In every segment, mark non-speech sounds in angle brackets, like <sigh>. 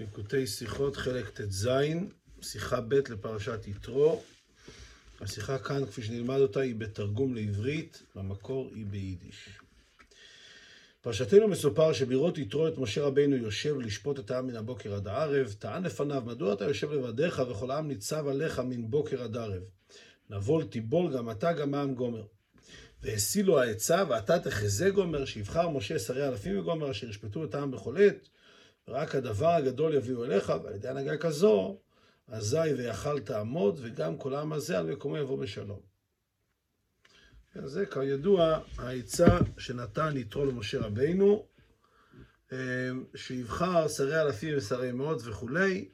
ליקוטי שיחות, חלק ט"ז, שיחה ב' לפרשת יתרו. השיחה כאן, כפי שנלמד אותה, היא בתרגום לעברית, במקור היא ביידיש. פרשתנו מסופר שבראות יתרו את משה רבינו יושב לשפוט את העם מן הבוקר עד הערב, טען לפניו, מדוע אתה יושב לבדיך וכל העם ניצב עליך מן בוקר עד ערב? נבול תיבול גם אתה גם העם גומר. והשיא לו העצה, ואתה תחזה גומר, שיבחר משה שרי אלפים וגומר, אשר ישפטו את העם בכל עת, ורק הדבר הגדול יביאו אליך, ועל ידי הנהגה כזו, אזי ויכל תעמוד, וגם כל העם הזה על מקומו יבוא בשלום. זה כידוע העצה שנתן יתרו למשה רבינו, שיבחר שרי אלפים ושרי מאות וכולי,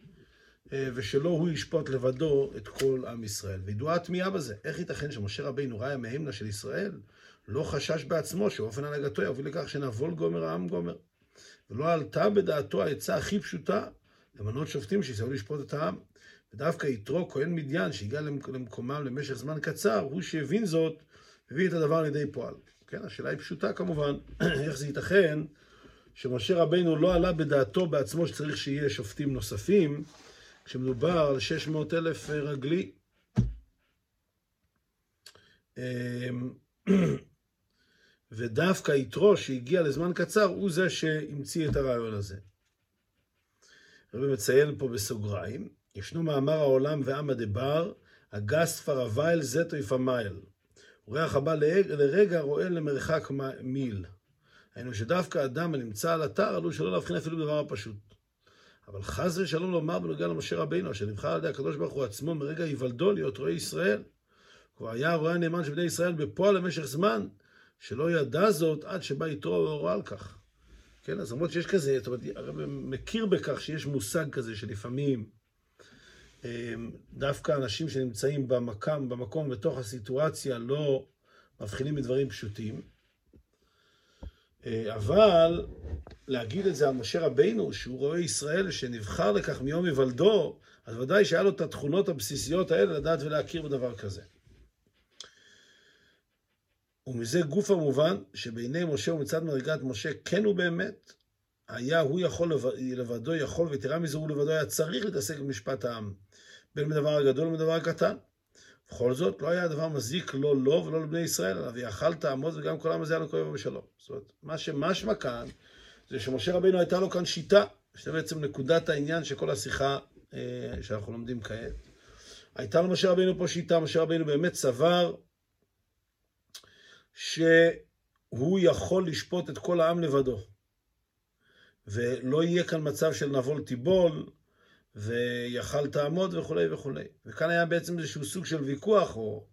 ושלא הוא ישפוט לבדו את כל עם ישראל. וידועה התמיהה בזה. איך ייתכן שמשה רבינו ראה מהמנה של ישראל, לא חשש בעצמו שאופן הנהגתו יביא לכך שנבול גומר העם גומר. ולא עלתה בדעתו העצה הכי פשוטה, למנות שופטים שיסייעו לשפוט את העם. ודווקא יתרו, כהן מדיין, שהגיע למקומם למשך זמן קצר, הוא שהבין זאת, הביא את הדבר לידי פועל. כן, השאלה היא פשוטה כמובן, <clears throat> איך זה ייתכן שמשה רבינו לא עלה בדעתו בעצמו שצריך שיהיה שופטים נוספים, כשמדובר על 600 אלף רגלי. <clears throat> ודווקא יתרו שהגיע לזמן קצר הוא זה שהמציא את הרעיון הזה. רבי מציין פה בסוגריים, ישנו מאמר העולם ועמא דבר, הגס פרווייל זטו יפמייל. אורח הבא לרגע רואה למרחק מיל. היינו שדווקא אדם הנמצא על אתר עלול שלא להבחין אפילו בדבר הפשוט. אבל חס ושלום לומר בנוגע למשה רבינו, אשר נבחר על ידי הקדוש ברוך הוא עצמו מרגע היוולדו להיות רועה ישראל. כבר היה הרועה הנאמן של בני ישראל בפועל למשך זמן, שלא ידע זאת עד שבא יתרו והורה על כך. כן, אז למרות שיש כזה, זאת אומרת, הרב מכיר בכך שיש מושג כזה שלפעמים דווקא אנשים שנמצאים במקם, במקום, בתוך הסיטואציה, לא מבחינים בדברים פשוטים. אבל להגיד את זה על משה רבינו, שהוא רואה ישראל שנבחר לכך מיום היוולדו, אז ודאי שהיה לו את התכונות הבסיסיות האלה לדעת ולהכיר בדבר כזה. ומזה גוף המובן שבעיני משה ומצד מדרגת משה כן הוא באמת, היה הוא יכול לבדו יכול, ויתרה מזה הוא לבדו היה צריך להתעסק במשפט העם, בין בדבר הגדול ובדבר הקטן. בכל זאת, לא היה הדבר מזיק לא לו ולא לבני ישראל, אלא ויאכל תעמוד וגם כל העם הזה היה לו כואב בשלום. זאת אומרת, מה שמשמע כאן, זה שמשה רבינו הייתה לו כאן שיטה, שזה בעצם נקודת העניין של כל השיחה אה, שאנחנו לומדים כעת. הייתה למשה רבינו פה שיטה, משה רבינו באמת סבר שהוא יכול לשפוט את כל העם לבדו. ולא יהיה כאן מצב של נבול תיבול, ויכל תעמוד וכולי וכולי. וכאן היה בעצם איזשהו סוג של ויכוח או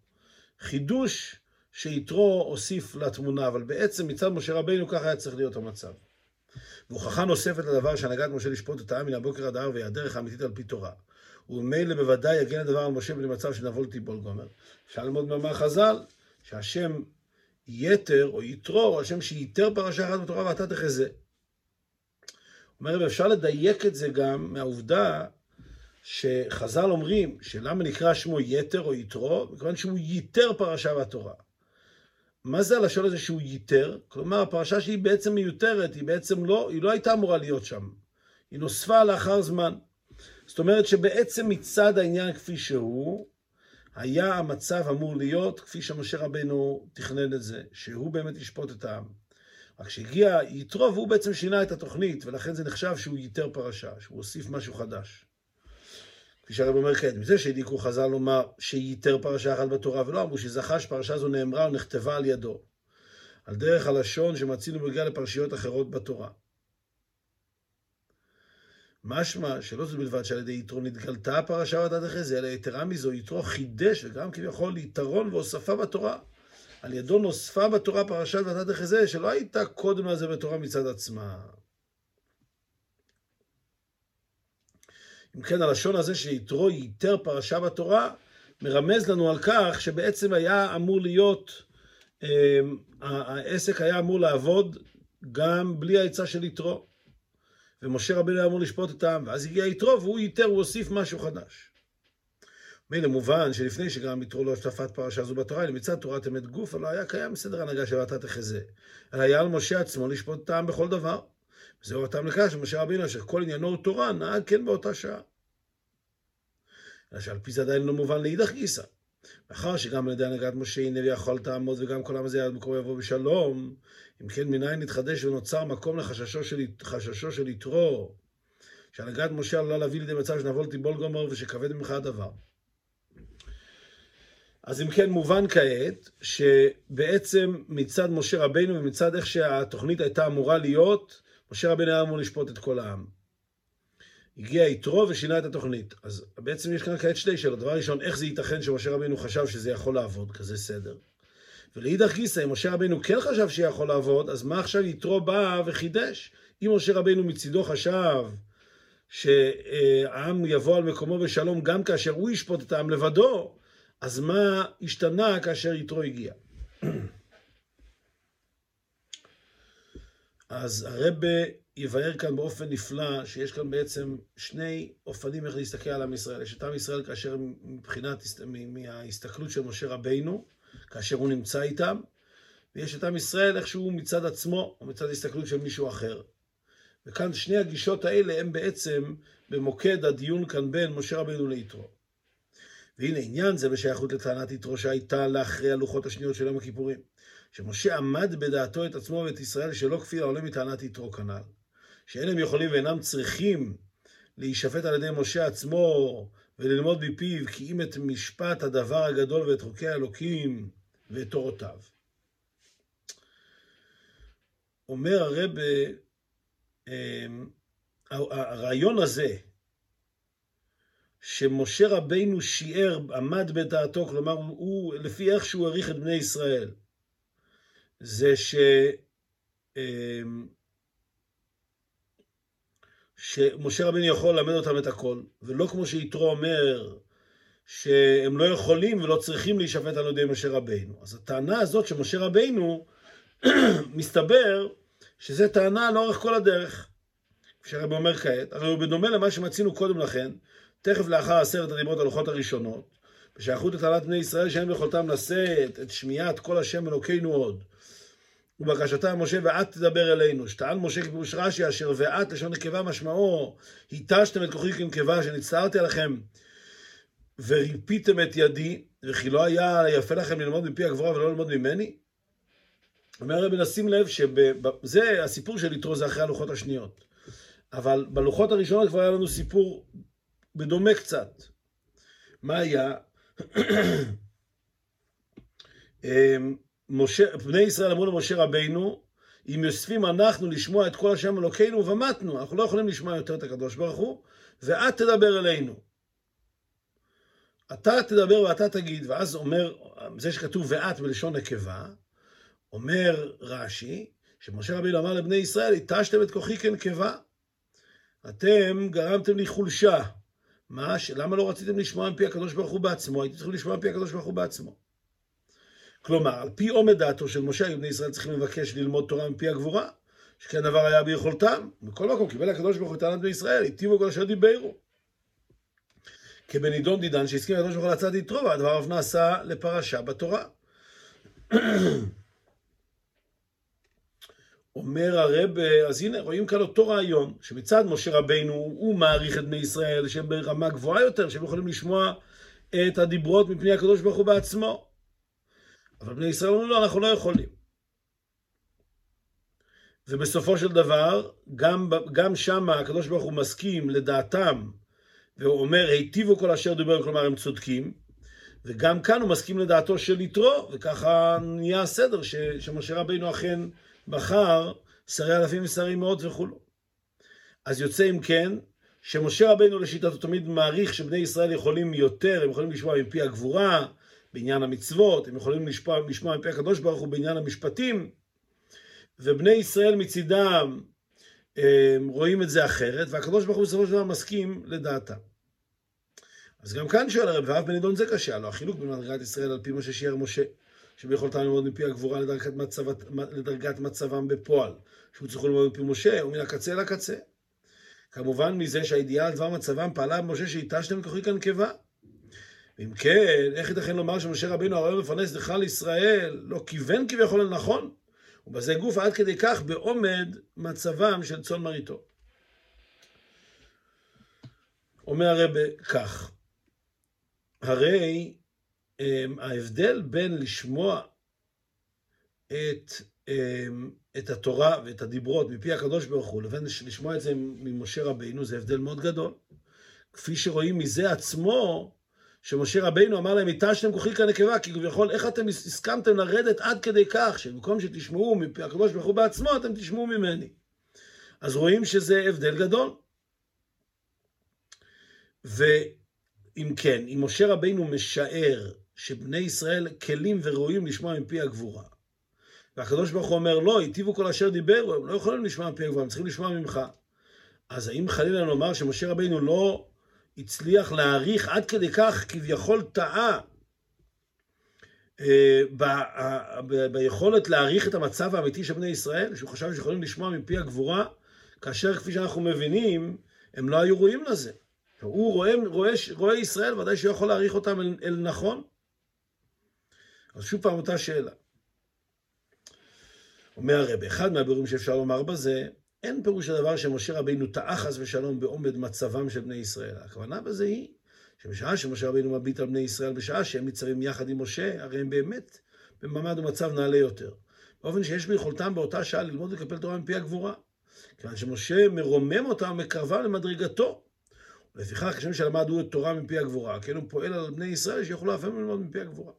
חידוש שיתרו הוסיף לתמונה, אבל בעצם מצד משה רבינו ככה היה צריך להיות המצב. והוכחה נוספת לדבר שהנהגת משה לשפוט את העם מן הבוקר עד הערב והיא הדרך האמיתית על פי תורה. וממילא בוודאי יגן הדבר על משה במצב של נבול תיבול גומר. אפשר ללמוד מאמר חז"ל, שהשם יתר או יתרו, או השם שיתר פרשה אחת בתורה ואתה תחזה. אומר, אפשר לדייק את זה גם מהעובדה שחז"ל אומרים שלמה נקרא שמו יתר או יתרו? מכיוון שהוא ייתר פרשה בתורה. מה זה הלשון הזה שהוא ייתר? כלומר, הפרשה שהיא בעצם מיותרת, היא בעצם לא, היא לא הייתה אמורה להיות שם. היא נוספה לאחר זמן. זאת אומרת שבעצם מצד העניין כפי שהוא, היה המצב אמור להיות כפי שמשה רבנו תכנן את זה, שהוא באמת ישפוט את העם. רק כשהגיע יתרו והוא בעצם שינה את התוכנית, ולכן זה נחשב שהוא ייתר פרשה, שהוא הוסיף משהו חדש. כפי שהרב אומר כעת, מזה שהדיקו חז"ל לומר שייתר פרשה אחת בתורה, ולא אמרו שזכה שפרשה זו נאמרה או נכתבה על ידו, על דרך הלשון שמצינו בגלל לפרשיות אחרות בתורה. משמע שלא זאת בלבד שעל ידי יתרו נתגלתה הפרשה ואתה תחזה, אלא יתרה מזו יתרו חידש וגם כביכול יתרון והוספה בתורה. על ידו נוספה בתורה פרשת ואתה תחזה, שלא הייתה קודם לזה בתורה מצד עצמה. אם כן, הלשון הזה שיתרו ייתר פרשה בתורה, מרמז לנו על כך שבעצם היה אמור להיות, העסק היה אמור לעבוד גם בלי העצה של יתרו. ומשה רבינו היה אמור לשפוט את העם, ואז הגיע יתרו והוא ייתר, הוא הוסיף משהו חדש. מילא מובן שלפני שגם יתרו לא שטפת פרשה זו בתורה, אלא מצד תורת אמת גוף, לא היה קיים סדר הנהגה של ואתה תחזה. אלא היה על משה עצמו לשפוט את העם בכל דבר. זהו הטעם לכך שמשה רבינו, אשר כל עניינו הוא תורה, נהג כן באותה שעה. אלא שעל פי זה עדיין לא מובן לאידך גיסא. מאחר שגם על ידי הנהגת משה הנה ויכול תעמוד וגם כל העם הזה יד מקום יבוא בשלום, אם כן מניין נתחדש ונוצר מקום לחששו של, של יתרו, שהנהגת משה עלולה להביא לידי מצב שנבול תיבול גומר ושכבד ממך הדבר. אז אם כן מובן כעת שבעצם מצד משה רבינו ומצד איך שהתוכנית הייתה אמורה להיות, משה רבינו היה אמור לשפוט את כל העם. הגיע יתרו ושינה את התוכנית. אז בעצם יש כאן כעת שתי שאלות. דבר ראשון, איך זה ייתכן שמשה רבינו חשב שזה יכול לעבוד, כזה סדר? ולאידך גיסא, אם משה רבינו כן חשב שיכול לעבוד, אז מה עכשיו יתרו בא וחידש? אם משה רבינו מצידו חשב שהעם יבוא על מקומו בשלום גם כאשר הוא ישפוט את העם לבדו, אז מה השתנה כאשר יתרו הגיע? אז הרבה יבאר כאן באופן נפלא שיש כאן בעצם שני אופנים איך להסתכל על עם ישראל. יש את עם ישראל כאשר מבחינת, מההסתכלות של משה רבינו, כאשר הוא נמצא איתם, ויש את עם ישראל איכשהו מצד עצמו, או מצד הסתכלות של מישהו אחר. וכאן שני הגישות האלה הם בעצם במוקד הדיון כאן בין משה רבינו ליתרו. והנה עניין זה בשייכות לטענת יתרו שהייתה לאחרי הלוחות השניות של יום הכיפורים. שמשה עמד בדעתו את עצמו ואת ישראל שלא כפי העולה מטענת יתרו כנ"ל. שאין הם יכולים ואינם צריכים להישפט על ידי משה עצמו וללמוד מפיו כי אם את משפט הדבר הגדול ואת חוקי האלוקים ואת תורותיו. אומר הרב, אמ, הרעיון הזה שמשה רבינו שיער, עמד בדעתו, כלומר הוא, לפי איך שהוא העריך את בני ישראל, זה ש... אמ, שמשה רבינו יכול ללמד אותם את הכל, ולא כמו שיתרו אומר שהם לא יכולים ולא צריכים להישפט על ידי משה רבינו. אז הטענה הזאת שמשה רבינו, <clears throat> מסתבר שזו טענה לאורך כל הדרך. שהרבי אומר כעת, הרי הוא בדומה למה שמצינו קודם לכן, תכף לאחר עשרת הדיברות הלוחות הראשונות, בשייכות לטענת בני ישראל שאין ביכולתם לשאת את שמיעת כל השם אלוקינו עוד. ובקשתה משה ואת תדבר אלינו, שטען משה כפירוש רש"י אשר ואת לשון נקבה משמעו, התשתם את כוחי כנקבה שנצטערתי עליכם וריפיתם את ידי, וכי לא היה יפה לכם ללמוד מפי הגבורה ולא ללמוד ממני? אומר הרבי נשים לב שזה הסיפור של יתרו זה אחרי הלוחות השניות. אבל בלוחות הראשונות כבר היה לנו סיפור בדומה קצת. מה היה? <clears throat> משה, בני ישראל אמרו למשה רבינו, אם יוספים אנחנו לשמוע את כל השם אלוקינו ומתנו, אנחנו לא יכולים לשמוע יותר את הקדוש ברוך הוא, ואת תדבר אלינו. אתה תדבר ואתה תגיד, ואז אומר, זה שכתוב ואת בלשון נקבה, אומר רש"י, שמשה רבינו אמר לבני ישראל, התשתם את כוחי כנקבה. אתם גרמתם לי חולשה. מה, למה לא רציתם לשמוע מפי הקדוש ברוך הוא בעצמו? הייתם צריכים לשמוע מפי הקדוש ברוך הוא בעצמו. כלומר, על פי עומד דעתו של משה, היו בני ישראל צריכים לבקש ללמוד תורה מפי הגבורה, שכן הדבר היה ביכולתם. בכל מקום קיבל הקדוש ברוך הוא את טענת בני ישראל, היטיבו כל אשר דיברו. כבנידון דידן שהסכים הקדוש ברוך הוא לצד יתרו, והדבר אף נעשה לפרשה בתורה. אומר הרב, אז הנה, רואים כאן אותו רעיון, שמצד משה רבינו הוא מעריך את בני ישראל שהם ברמה גבוהה יותר, שהם יכולים לשמוע את הדיברות מפני הקדוש ברוך הוא בעצמו. אבל בני ישראל אומרים לו, אנחנו לא יכולים. ובסופו של דבר, גם, גם שם הקדוש ברוך הוא מסכים לדעתם, והוא אומר, היטיבו כל אשר דיבר, כלומר הם צודקים, וגם כאן הוא מסכים לדעתו של יתרו, וככה נהיה הסדר ש, שמשה רבינו אכן בחר שרי אלפים ושרי מאות וכולו. אז יוצא אם כן, שמשה רבינו לשיטתו תמיד מעריך שבני ישראל יכולים יותר, הם יכולים לשמוע מפי הגבורה, בעניין המצוות, הם יכולים לשמוע, לשמוע מפי הקדוש ברוך הוא בעניין המשפטים, ובני ישראל מצידם רואים את זה אחרת, והקדוש ברוך הוא בסופו של דבר מסכים לדעתם. אז גם כאן שואל הרב, ואף בנידון זה קשה, הלוא החילוק בין מדרגת ישראל על פי מה ששיער משה, שביכולתם ללמוד מפי הגבורה לדרגת, מצב, לדרגת מצבם בפועל, שהוא צריך ללמוד מפי משה, ומן הקצה לקצה. כמובן מזה שהידיעה על דבר מצבם פעלה במשה שהיטשתם כוחי כנקבה. אם כן, איך ייתכן לומר שמשה רבינו הרעיון לפרנס לכלל ישראל לא כיוון כביכול לנכון? ובזה גוף עד כדי כך בעומד מצבם של צאן מרעיתו. אומר הרב כך, הרי אמ, ההבדל בין לשמוע את, אמ, את התורה ואת הדיברות מפי הקדוש ברוך הוא לבין לשמוע את זה ממשה רבינו זה הבדל מאוד גדול. כפי שרואים מזה עצמו, שמשה רבינו אמר להם, התשתם כוחי כנקבה, כי כביכול איך אתם הסכמתם לרדת עד כדי כך, שבמקום שתשמעו מפי הקדוש ברוך הוא בעצמו, אתם תשמעו ממני. אז רואים שזה הבדל גדול. ואם כן, אם משה רבינו משער שבני ישראל כלים וראויים לשמוע מפי הגבורה, והקדוש ברוך הוא אומר, לא, היטיבו כל אשר דיברו, הם לא יכולים לשמוע מפי הגבורה, הם צריכים לשמוע ממך. אז האם חלילה לומר שמשה רבינו לא הצליח להעריך עד כדי כך כביכול טעה אה, ביכולת להעריך את המצב האמיתי של בני ישראל, שהוא חשב שיכולים לשמוע מפי הגבורה, כאשר כפי שאנחנו מבינים, הם לא היו ראויים לזה. הוא רואה, רואה, רואה ישראל, ודאי שהוא יכול להעריך אותם אל, אל נכון. אז שוב פעם אותה שאלה. אומר הרב, אחד מהבירורים שאפשר לומר בזה, אין פירוש הדבר שמשה רבינו טעה חס ושלום בעומד מצבם של בני ישראל. הכוונה בזה היא שבשעה שמשה רבינו מביט על בני ישראל, בשעה שהם ניצבים יחד עם משה, הרי הם באמת במעמד ומצב נעלה יותר. באופן שיש ביכולתם באותה שעה ללמוד ולקפל תורה מפי הגבורה. כיוון שמשה מרומם אותם ומקרבם למדרגתו. ולפיכך, כשם שלמדו את תורה מפי הגבורה, כן הוא פועל על בני ישראל שיוכלו אף הם ללמוד מפי הגבורה.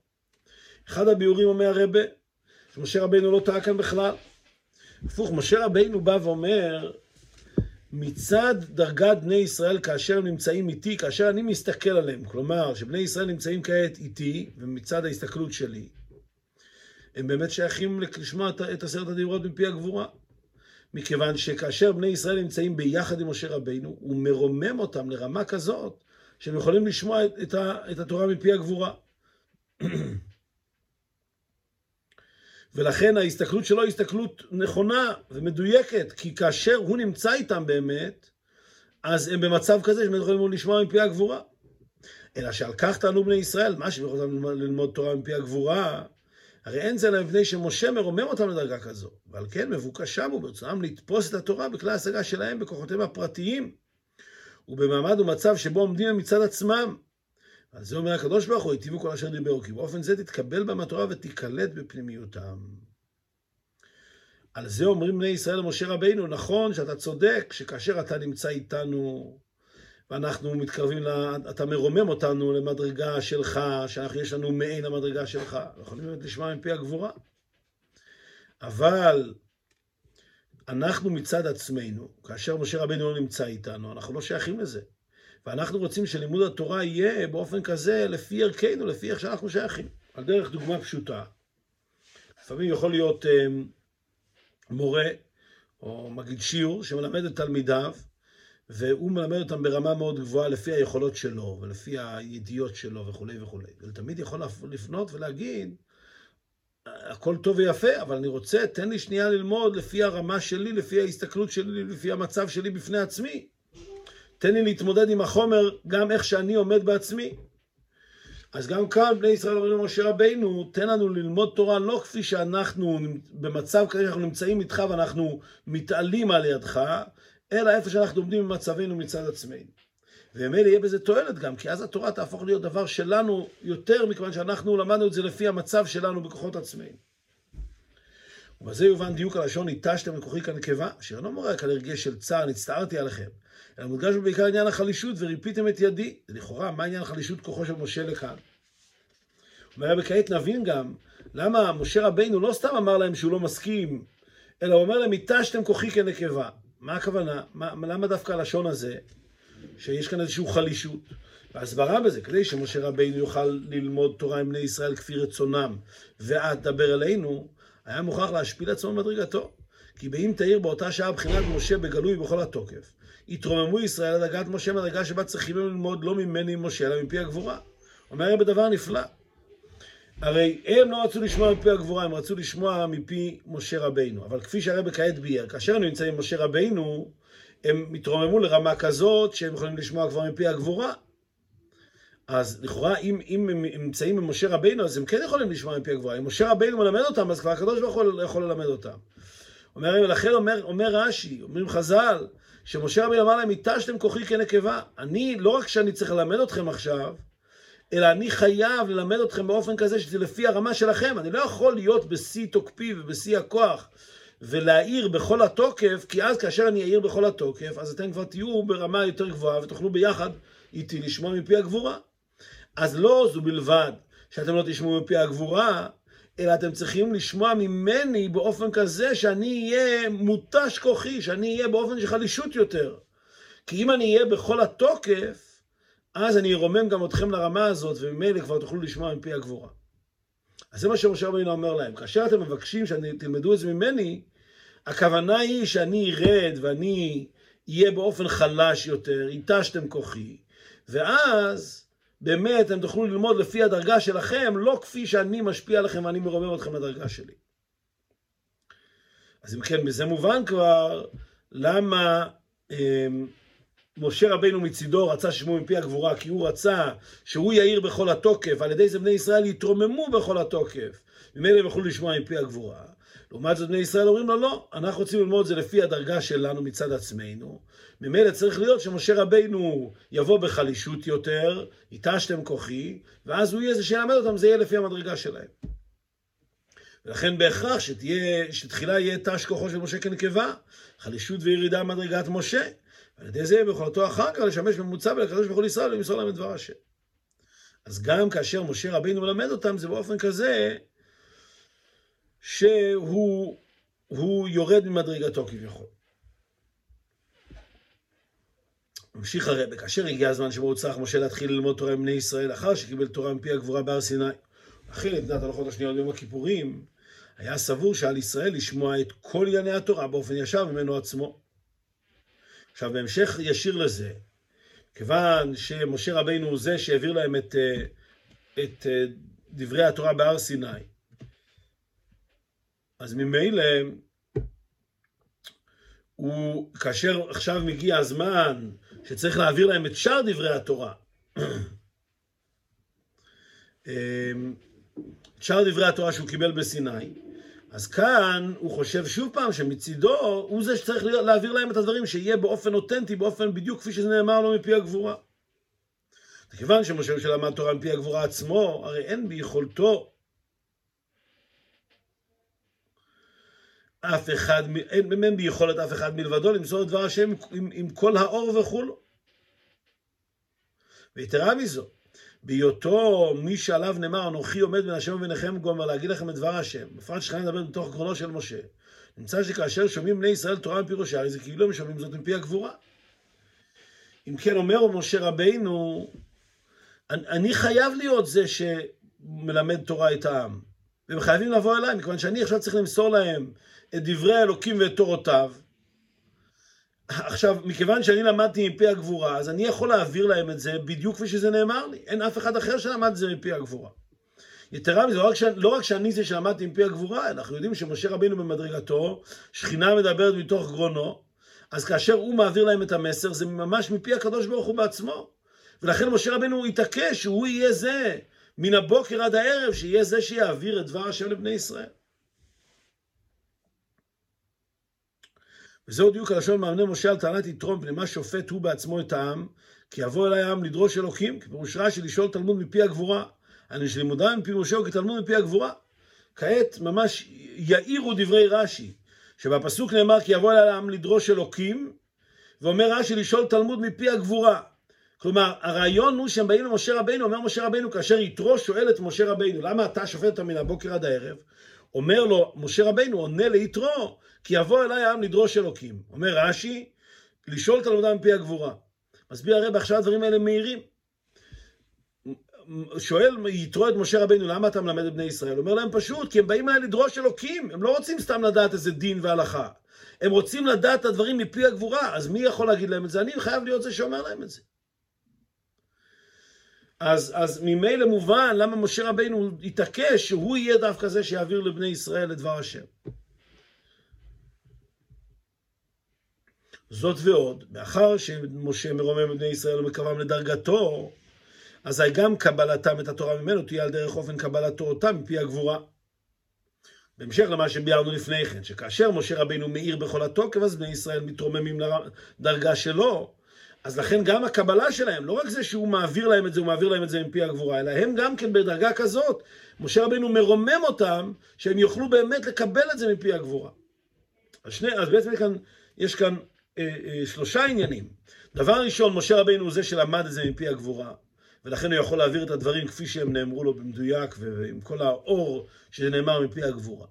אחד הביאורים אומר הרבה, שמשה רבינו לא טעה כאן בכלל. הפוך, משה רבינו בא ואומר, מצד דרגת בני ישראל כאשר הם נמצאים איתי, כאשר אני מסתכל עליהם, כלומר, שבני ישראל נמצאים כעת איתי, ומצד ההסתכלות שלי, הם באמת שייכים לשמוע את עשרת הדיברות מפי הגבורה. מכיוון שכאשר בני ישראל נמצאים ביחד עם משה רבינו, הוא מרומם אותם לרמה כזאת, שהם יכולים לשמוע את, את התורה מפי הגבורה. ולכן ההסתכלות שלו היא הסתכלות נכונה ומדויקת, כי כאשר הוא נמצא איתם באמת, אז הם במצב כזה שהם יכולים לשמוע מפי הגבורה. אלא שעל כך טענו בני ישראל, מה שהם יכולים ללמוד תורה מפי הגבורה, הרי אין זה אלא מפני שמשה מרומם אותם לדרגה כזו, ועל כן מבוקשם הוא ברצונם לתפוס את התורה בכלי ההשגה שלהם בכוחותיהם הפרטיים, ובמעמד ומצב שבו עומדים הם מצד עצמם, על זה אומר הקדוש ברוך הוא, היטיבו כל אשר דיברו, כי באופן זה תתקבל בהם התורה ותיקלט בפנימיותם. על זה אומרים בני ישראל למשה רבינו, נכון שאתה צודק, שכאשר אתה נמצא איתנו, ואנחנו מתקרבים, לה, אתה מרומם אותנו למדרגה שלך, שיש לנו מעין המדרגה שלך. אנחנו יכולים באמת לשמוע מפי הגבורה. אבל אנחנו מצד עצמנו, כאשר משה רבינו לא נמצא איתנו, אנחנו לא שייכים לזה. ואנחנו רוצים שלימוד התורה יהיה באופן כזה לפי ערכנו, לפי איך שאנחנו שייכים. על דרך דוגמה פשוטה. לפעמים יכול להיות אה, מורה או מגיד שיעור שמלמד את תלמידיו, והוא מלמד אותם ברמה מאוד גבוהה לפי היכולות שלו ולפי הידיעות שלו וכולי וכולי. ותמיד יכול לפנות ולהגיד, הכל טוב ויפה, אבל אני רוצה, תן לי שנייה ללמוד לפי הרמה שלי, לפי ההסתכלות שלי, לפי המצב שלי בפני עצמי. תן לי להתמודד עם החומר גם איך שאני עומד בעצמי. אז גם כאן בני ישראל אומרים למשה רבינו, תן לנו ללמוד תורה לא כפי שאנחנו במצב כזה שאנחנו נמצאים איתך ואנחנו מתעלים על ידך, אלא איפה שאנחנו עומדים במצבנו מצד עצמנו. ומילא יהיה בזה תועלת גם, כי אז התורה תהפוך להיות דבר שלנו יותר, מכיוון שאנחנו למדנו את זה לפי המצב שלנו בכוחות עצמנו. ובזה יובן דיוק הלשון, ניטשתם לכוחי כנקבה, אשר אינו מורה רק על הרגש של צער, נצטערתי עליכם. אלא מודגש בעיקר עניין החלישות, וריפיתם את ידי. לכאורה, מה עניין החלישות כוחו של משה לכאן? אומר וכעת נבין גם למה משה רבינו לא סתם אמר להם שהוא לא מסכים, אלא הוא אומר להם, התשתם כוחי כנקבה. מה הכוונה? מה, למה דווקא הלשון הזה, שיש כאן איזושהי חלישות? והסברה בזה, כדי שמשה רבינו יוכל ללמוד תורה עם בני ישראל כפי רצונם, ואת דבר אלינו, היה מוכרח להשפיל עצמו במדרגתו. כי באם תאיר באותה שעה בחינת משה בגלוי בכל התוקף, התרוממו ישראל לדרגת משה מדרגה שבה צריכים ללמוד לא ממני משה, אלא מפי הגבורה. אומר הרבה דבר נפלא. הרי הם לא רצו לשמוע מפי הגבורה, הם רצו לשמוע מפי משה רבינו. אבל כפי שהרבא כעת ביאר, כאשר הם נמצאים עם משה רבינו, הם התרוממו לרמה כזאת שהם יכולים לשמוע כבר מפי הגבורה. אז לכאורה, אם, אם הם נמצאים עם משה רבינו, אז הם כן יכולים לשמוע מפי הגבורה. אם משה רבינו מלמד אותם, אז כבר הקדוש ברוך הוא יכול ללמד אותם. אומר, לכן אומר, אומר רש"י, אומרים חז"ל, שמשה רבינו אמר להם, התשתם כוחי כנקבה. אני, לא רק שאני צריך ללמד אתכם עכשיו, אלא אני חייב ללמד אתכם באופן כזה שזה לפי הרמה שלכם. אני לא יכול להיות בשיא תוקפי ובשיא הכוח ולהעיר בכל התוקף, כי אז כאשר אני אעיר בכל התוקף, אז אתם כבר תהיו ברמה יותר גבוהה ותוכלו ביחד איתי לשמוע מפי הגבורה. אז לא זו בלבד שאתם לא תשמעו מפי הגבורה, אלא אתם צריכים לשמוע ממני באופן כזה שאני אהיה מותש כוחי, שאני אהיה באופן של חלישות יותר. כי אם אני אהיה בכל התוקף, אז אני ארומם גם אתכם לרמה הזאת, וממילא כבר תוכלו לשמוע מפי הגבורה. אז זה מה שמשה רבינו אומר להם. כאשר אתם מבקשים שתלמדו את זה ממני, הכוונה היא שאני ארד ואני אהיה באופן חלש יותר, ייטשתם כוחי, ואז באמת אתם תוכלו ללמוד לפי הדרגה שלכם, לא כפי שאני משפיע עליכם ואני מרומם אתכם לדרגה שלי. אז אם כן, בזה מובן כבר למה אה, משה רבינו מצידו רצה שישמעו מפי הגבורה, כי הוא רצה שהוא יאיר בכל התוקף, ועל ידי זה בני ישראל יתרוממו בכל התוקף. ממילא הם יוכלו לשמוע מפי הגבורה. לעומת זאת בני ישראל אומרים לו לא, אנחנו רוצים ללמוד את זה לפי הדרגה שלנו מצד עצמנו. ממילא צריך להיות שמשה רבינו יבוא בחלישות יותר, ייטשתם כוחי, ואז הוא יהיה זה שילמד אותם, זה יהיה לפי המדרגה שלהם. ולכן בהכרח שתהיה, שתחילה יהיה תש כוחו של משה כנקבה, חלישות וירידה מדרגת משה. ועל ידי זה ביכולתו אחר כך לשמש ממוצע ולקדוש ברוך הוא לישראל ולמסור להם את דבר השם. אז גם כאשר משה רבינו מלמד אותם, זה באופן כזה שהוא יורד ממדרגתו כביכול. ממשיך הרב, כאשר הגיע הזמן שבו צריך משה להתחיל ללמוד תורה עם בני ישראל, לאחר שקיבל תורה מפי הגבורה בהר סיני, אחרי נתנת הלכות השניות ביום הכיפורים, היה סבור שעל ישראל לשמוע את כל ענייני התורה באופן ישר ממנו עצמו. עכשיו, בהמשך ישיר לזה, כיוון שמשה רבינו הוא זה שהעביר להם את, אה, את אה, דברי התורה בהר סיני, אז ממילא, הוא, כאשר עכשיו מגיע הזמן שצריך להעביר להם את שאר דברי התורה, את שאר דברי התורה שהוא קיבל בסיני, אז כאן הוא חושב שוב פעם שמצידו הוא זה שצריך להעביר להם את הדברים שיהיה באופן אותנטי, באופן בדיוק כפי שזה נאמר לו מפי הגבורה. כיוון שמשה שלמד תורה מפי הגבורה עצמו, הרי אין ביכולתו אף אחד, אין מהם ביכולת אף אחד מלבדו למסור את דבר השם עם, עם כל האור וכולו. ויתרה מזו, בהיותו מי שעליו נאמר אנוכי עומד בין השם וביניכם גומר להגיד לכם את דבר השם, בפרט שכן לדבר בתוך גרונו של משה, נמצא שכאשר שומעים בני ישראל תורה מפי ראשי, זה כאילו הם שומעים זאת מפי הגבורה. אם כן אומר משה רבינו, אני חייב להיות זה שמלמד תורה את העם. והם חייבים לבוא אליי, מכיוון שאני עכשיו צריך למסור להם את דברי האלוקים ואת תורותיו. עכשיו, מכיוון שאני למדתי מפי הגבורה, אז אני יכול להעביר להם את זה בדיוק כפי שזה נאמר לי. אין אף אחד אחר שלמד את זה מפי הגבורה. יתרה מזה, לא. לא רק שאני זה שלמדתי מפי הגבורה, אנחנו יודעים שמשה רבינו במדרגתו, שכינה מדברת מתוך גרונו, אז כאשר הוא מעביר להם את המסר, זה ממש מפי הקדוש ברוך הוא בעצמו. ולכן משה רבינו התעקש שהוא יהיה זה, מן הבוקר עד הערב, שיהיה זה שיעביר את דבר השם לבני ישראל. וזהו דיוק הלשון מאמני משה על טענת יתרום, פני מה שופט הוא בעצמו את העם, כי יבוא אליי העם לדרוש אלוקים, כפירוש רש"י לשאול תלמוד מפי הגבורה. אני שלימודם מפי משה הוא כתלמוד מפי הגבורה. כעת ממש יאירו דברי רש"י, שבפסוק נאמר כי יבוא אליי העם לדרוש אלוקים, ואומר רש"י לשאול תלמוד מפי הגבורה. כלומר, הרעיון הוא שהם באים למשה רבינו, אומר משה רבינו, כאשר יתרו שואל את משה רבינו, למה אתה שופט אותם מן הבוקר עד הערב? אומר לו, משה רבינו עונה ליתרו, כי יבוא אליי העם לדרוש אלוקים. אומר רש"י, לשאול תלמודם מפי הגבורה. מסביר הרב, עכשיו הדברים האלה מהירים. שואל יתרו את משה רבינו, למה אתה מלמד את בני ישראל? אומר להם פשוט, כי הם באים אליי לדרוש אלוקים, הם לא רוצים סתם לדעת איזה דין והלכה. הם רוצים לדעת את הדברים מפי הגבורה, אז מי יכול להגיד להם את זה? אני חייב להיות זה שאומר להם את זה. אז, אז ממילא מובן למה משה רבינו התעקש שהוא יהיה דווקא זה שיעביר לבני ישראל את דבר השם. זאת ועוד, מאחר שמשה מרומם את בני ישראל ומקרבם לדרגתו, אזי גם קבלתם את התורה ממנו תהיה על דרך אופן קבלתו אותה מפי הגבורה. בהמשך למה שביארנו לפני כן, שכאשר משה רבינו מאיר בכל התוקף, אז בני ישראל מתרוממים לדרגה שלו. אז לכן גם הקבלה שלהם, לא רק זה שהוא מעביר להם את זה, הוא מעביר להם את זה מפי הגבורה, אלא הם גם כן בדרגה כזאת, משה רבינו מרומם אותם, שהם יוכלו באמת לקבל את זה מפי הגבורה. אז, שני, אז בעצם כאן, יש כאן אה, אה, שלושה עניינים. דבר ראשון, משה רבינו הוא זה שלמד את זה מפי הגבורה. ולכן הוא יכול להעביר את הדברים כפי שהם נאמרו לו במדויק ועם כל האור שנאמר מפי הגבורה.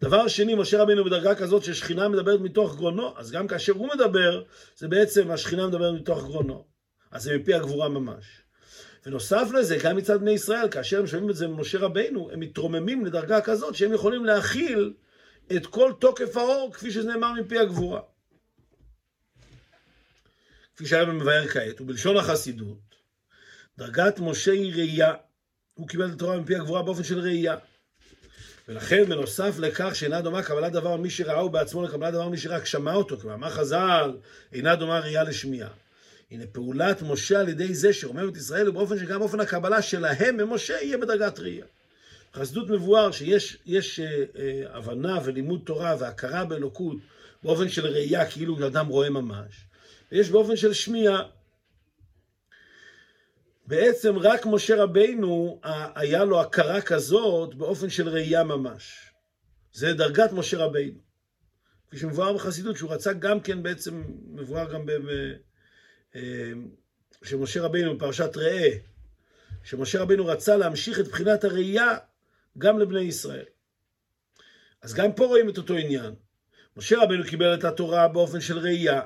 דבר שני, משה רבינו בדרגה כזאת ששכינה מדברת מתוך גרונו, אז גם כאשר הוא מדבר, זה בעצם השכינה מדברת מתוך גרונו. אז זה מפי הגבורה ממש. ונוסף לזה, גם מצד בני ישראל, כאשר הם שומעים את זה ממשה רבינו, הם מתרוממים לדרגה כזאת שהם יכולים להכיל את כל תוקף האור כפי שזה נאמר מפי הגבורה. כפי שהרב מבאר כעת, ובלשון החסידות, דרגת משה היא ראייה. הוא קיבל את התורה מפי הגבורה באופן של ראייה. ולכן בנוסף לכך שאינה דומה קבלת דבר מי שראהו בעצמו לקבלת דבר מי שרק שמע אותו, כמאמר חז"ל, אינה דומה ראייה לשמיעה. הנה פעולת משה על ידי זה שרומם את ישראל הוא באופן שגם אופן הקבלה שלהם ממשה יהיה בדרגת ראייה. חסדות מבואר שיש יש, אה, אה, הבנה ולימוד תורה והכרה באלוקות באופן של ראייה כאילו אדם רואה ממש, ויש באופן של שמיעה בעצם רק משה רבינו היה לו הכרה כזאת באופן של ראייה ממש. זה דרגת משה רבינו. כפי שמבואר בחסידות, שהוא רצה גם כן בעצם, מבואר גם ב... אה, שמשה רבינו בפרשת ראה, שמשה רבינו רצה להמשיך את בחינת הראייה גם לבני ישראל. אז גם פה רואים את אותו עניין. משה רבינו קיבל את התורה באופן של ראייה,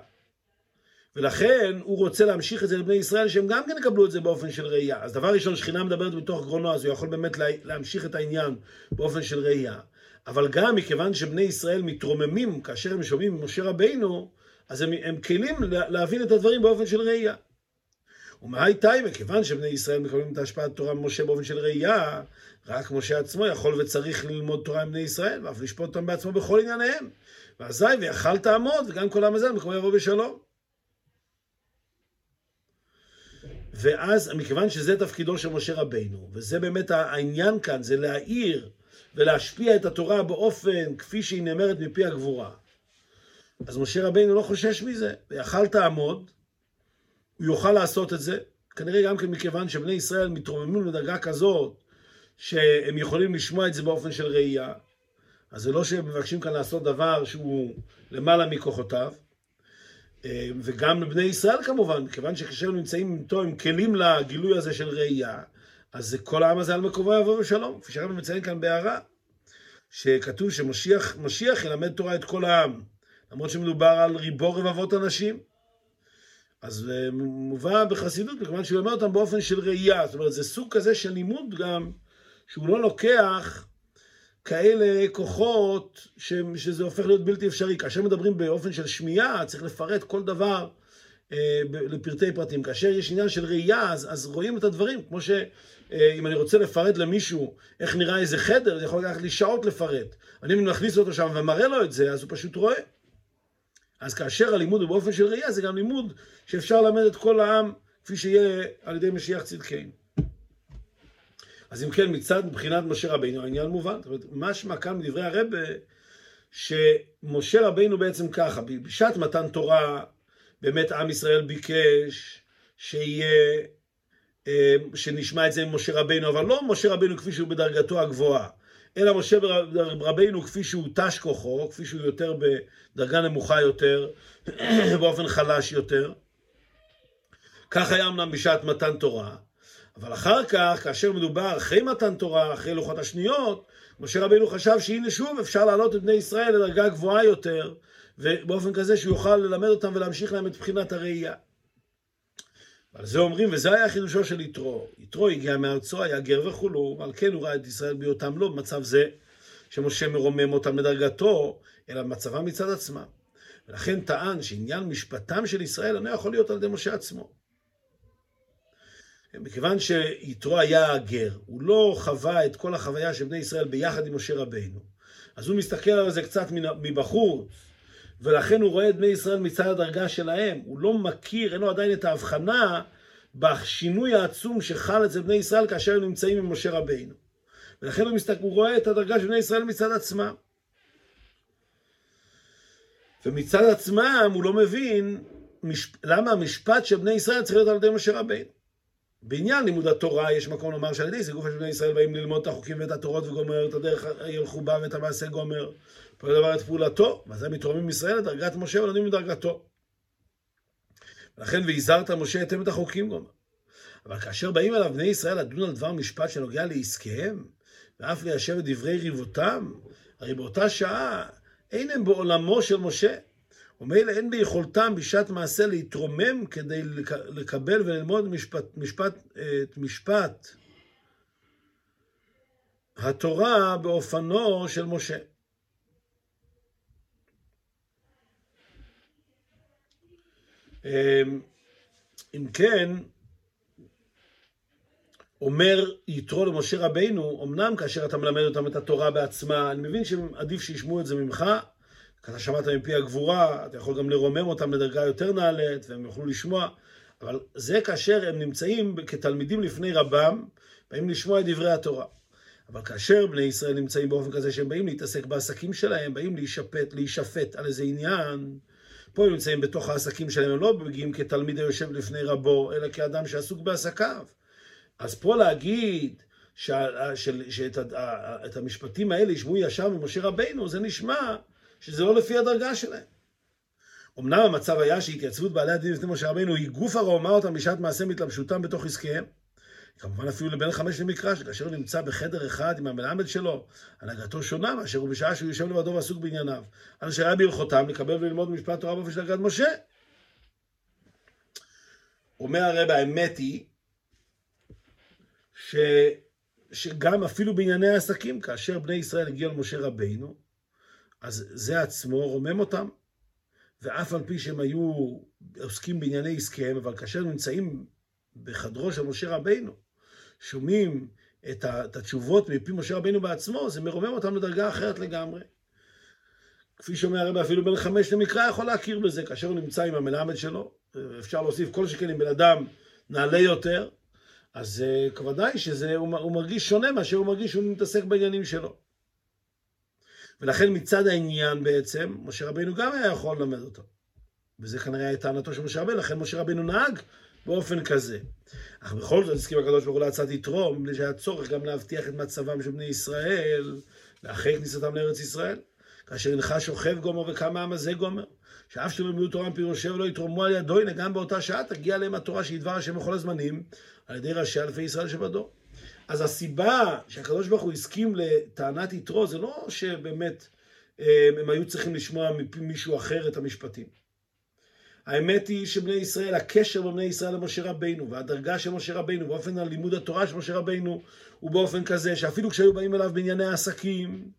ולכן הוא רוצה להמשיך את זה לבני ישראל, שהם גם כן יקבלו את זה באופן של ראייה. אז דבר ראשון, שכינה מדברת מתוך גרונו, אז הוא יכול באמת להמשיך את העניין באופן של ראייה. אבל גם מכיוון שבני ישראל מתרוממים כאשר הם שומעים ממשה רבינו, אז הם, הם כלים להבין את הדברים באופן של ראייה. ומהי תאי, מכיוון שבני ישראל מקבלים את השפעת תורה ממשה באופן של ראייה, רק משה עצמו יכול וצריך ללמוד תורה עם בני ישראל, ואף לשפוט אותם בעצמו בכל ענייניהם. ואזי ויכל תעמוד, וגם כל עם הזה מקום יבוא בשלום. ואז, מכיוון שזה תפקידו של משה רבינו, וזה באמת העניין כאן, זה להאיר ולהשפיע את התורה באופן כפי שהיא נאמרת מפי הגבורה. אז משה רבינו לא חושש מזה, ויכל תעמוד, הוא יוכל לעשות את זה, כנראה גם כן מכיוון שבני ישראל מתרוממים לדרגה כזאת, שהם יכולים לשמוע את זה באופן של ראייה. אז זה לא שהם מבקשים כאן לעשות דבר שהוא למעלה מכוחותיו, וגם לבני ישראל כמובן, כיוון שכאשר הם נמצאים איתו עם כלים לגילוי הזה של ראייה, אז כל העם הזה על מקומו יבוא בשלום, כפי שהרב מציין כאן בהערה, שכתוב שמשיח ילמד תורה את כל העם, למרות שמדובר על ריבו רבבות אנשים. אז אה, מובא בחסידות, מכיוון שהוא אומר אותם באופן של ראייה, זאת אומרת, זה סוג כזה של לימוד גם, שהוא לא לוקח כאלה כוחות ש, שזה הופך להיות בלתי אפשרי. כאשר מדברים באופן של שמיעה, צריך לפרט כל דבר אה, לפרטי פרטים. כאשר יש עניין של ראייה, אז, אז רואים את הדברים, כמו שאם אה, אני רוצה לפרט למישהו איך נראה איזה חדר, זה יכול לקחת לי שעות לפרט. אני מכניס אותו שם ומראה לו את זה, אז הוא פשוט רואה. אז כאשר הלימוד הוא באופן של ראייה, זה גם לימוד שאפשר ללמד את כל העם, כפי שיהיה על ידי משיח צדקנו. אז אם כן, מצד מבחינת משה רבינו, העניין מובן. זאת אומרת, משמע כאן מדברי הרבה, שמשה רבינו בעצם ככה, בשעת מתן תורה, באמת עם ישראל ביקש שיהיה, אה, שנשמע את זה עם משה רבינו, אבל לא משה רבינו כפי שהוא בדרגתו הגבוהה, אלא משה רבינו כפי שהוא תש כוחו, כפי שהוא יותר בדרגה נמוכה יותר, <clears throat> באופן חלש יותר. כך היה אמנם בשעת מתן תורה, אבל אחר כך, כאשר מדובר אחרי מתן תורה, אחרי לוחות השניות, משה רבינו חשב שהנה שוב אפשר להעלות את בני ישראל לדרגה גבוהה יותר, ובאופן כזה שהוא יוכל ללמד אותם ולהמשיך להם את בחינת הראייה. ועל זה אומרים, וזה היה חידושו של יתרו. יתרו הגיע מארצו, היה גר וכולו, ועל כן הוא ראה את ישראל בהיותם לא במצב זה, שמשה מרומם אותם לדרגתו, אלא במצבם מצד עצמם. ולכן טען שעניין משפטם של ישראל אינו יכול להיות על ידי משה עצמו. מכיוון שיתרו היה הגר, הוא לא חווה את כל החוויה של בני ישראל ביחד עם משה רבינו. אז הוא מסתכל על זה קצת מבחוץ, ולכן הוא רואה את בני ישראל מצד הדרגה שלהם. הוא לא מכיר, אין לו עדיין את ההבחנה בשינוי העצום שחל אצל בני ישראל כאשר הם נמצאים עם משה רבינו. ולכן הוא, מסתכל, הוא רואה את הדרגה של בני ישראל מצד עצמם. ומצד עצמם הוא לא מבין. למה המשפט של בני ישראל צריך להיות על ידי משה רבינו. בעניין לימוד התורה יש מקום לומר שעל ידי זה גוף של בני ישראל באים ללמוד את החוקים ואת התורות וגומר את הדרך ילכו בה ואת המעשה גומר. כל דבר את פעולתו, ואז הם מתרוממים לדרגת משה ולומדים מדרגתו. ולכן והזהרת משה אתם את החוקים גומר. אבל כאשר באים אליו בני ישראל לדון על דבר משפט שנוגע לעסקיהם, ואף ליישב את דברי ריבותם, הרי באותה שעה אין הם בעולמו של משה. ומילא אין ביכולתם בשעת מעשה להתרומם כדי לקבל וללמוד משפט, משפט, את משפט התורה באופנו של משה. אמ, אם כן, אומר יתרו למשה רבינו, אמנם כאשר אתה מלמד אותם את התורה בעצמה, אני מבין שעדיף שישמעו את זה ממך, אתה שמעת מפי הגבורה, אתה יכול גם לרומם אותם לדרגה יותר נעלית, והם יוכלו לשמוע, אבל זה כאשר הם נמצאים כתלמידים לפני רבם, באים לשמוע את דברי התורה. אבל כאשר בני ישראל נמצאים באופן כזה שהם באים להתעסק בעסקים שלהם, באים להישפט, להישפט על איזה עניין, פה הם נמצאים בתוך העסקים שלהם, הם לא מגיעים כתלמיד היושב לפני רבו, אלא כאדם שעסוק בעסקיו. אז פה להגיד שאת המשפטים האלה ישמעו ישר ממשה רבינו, זה נשמע שזה לא לפי הדרגה שלהם. אמנם המצב היה שהתייצבות בעלי הדין לפני משה רבינו היא גוף הרוממה אותם בשעת מעשה מתלבשותם בתוך עסקיהם. כמובן אפילו לבן חמש למקרא, שכאשר הוא נמצא בחדר אחד עם המלמד שלו, הנהגתו שונה מאשר הוא בשעה שהוא יושב לבדו ועסוק בענייניו. אשר היה בהלכותם לקבל וללמוד משפט תורה באופן של דרגת משה. אומר הרב, האמת היא ש... שגם אפילו בענייני העסקים, כאשר בני ישראל הגיעו למשה רבינו, אז זה עצמו רומם אותם. ואף על פי שהם היו עוסקים בענייני עסקיהם, אבל כאשר נמצאים בחדרו של משה רבינו, שומעים את, התשובות מפי משה רבינו בעצמו, זה מרומם אותם לדרגה אחרת לגמרי. כפי שאומר הרב אפילו בן חמש למקרא יכול להכיר בזה, כאשר הוא נמצא עם המלמד שלו, אפשר להוסיף כל שכן עם בן אדם נעלה יותר, אז uh, ודאי שהוא מרגיש שונה מאשר הוא מרגיש שהוא מתעסק בעניינים שלו. ולכן מצד העניין בעצם, משה רבינו גם היה יכול ללמד אותו. וזה כנראה היה טענתו של משה רבינו, לכן משה רבינו נהג באופן כזה. אך בכל זאת הסכים הקדוש ברוך הוא לעצת יתרו, מפני שהיה צורך גם להבטיח את מצבם של בני ישראל, לאחרי כניסתם לארץ ישראל. כאשר הנך שוכב גומר וקם העם הזה גומר. שאף שאתם לימדו תורה מפירושי ולא יתרמו על ידו, הנה גם באותה שעה תגיע להם התורה שהיא דבר השם בכל הזמנים, על ידי ראשי אלפי ישראל שבדור. אז הסיבה שהקדוש ברוך הוא הסכים לטענת יתרו, זה לא שבאמת אה, הם היו צריכים לשמוע מפי מישהו אחר את המשפטים. האמת היא שבני ישראל, הקשר בין בני ישראל למשה רבינו, והדרגה של משה רבינו, באופן הלימוד התורה של משה רבינו, הוא באופן כזה שאפילו כשהיו באים אליו בענייני העסקים,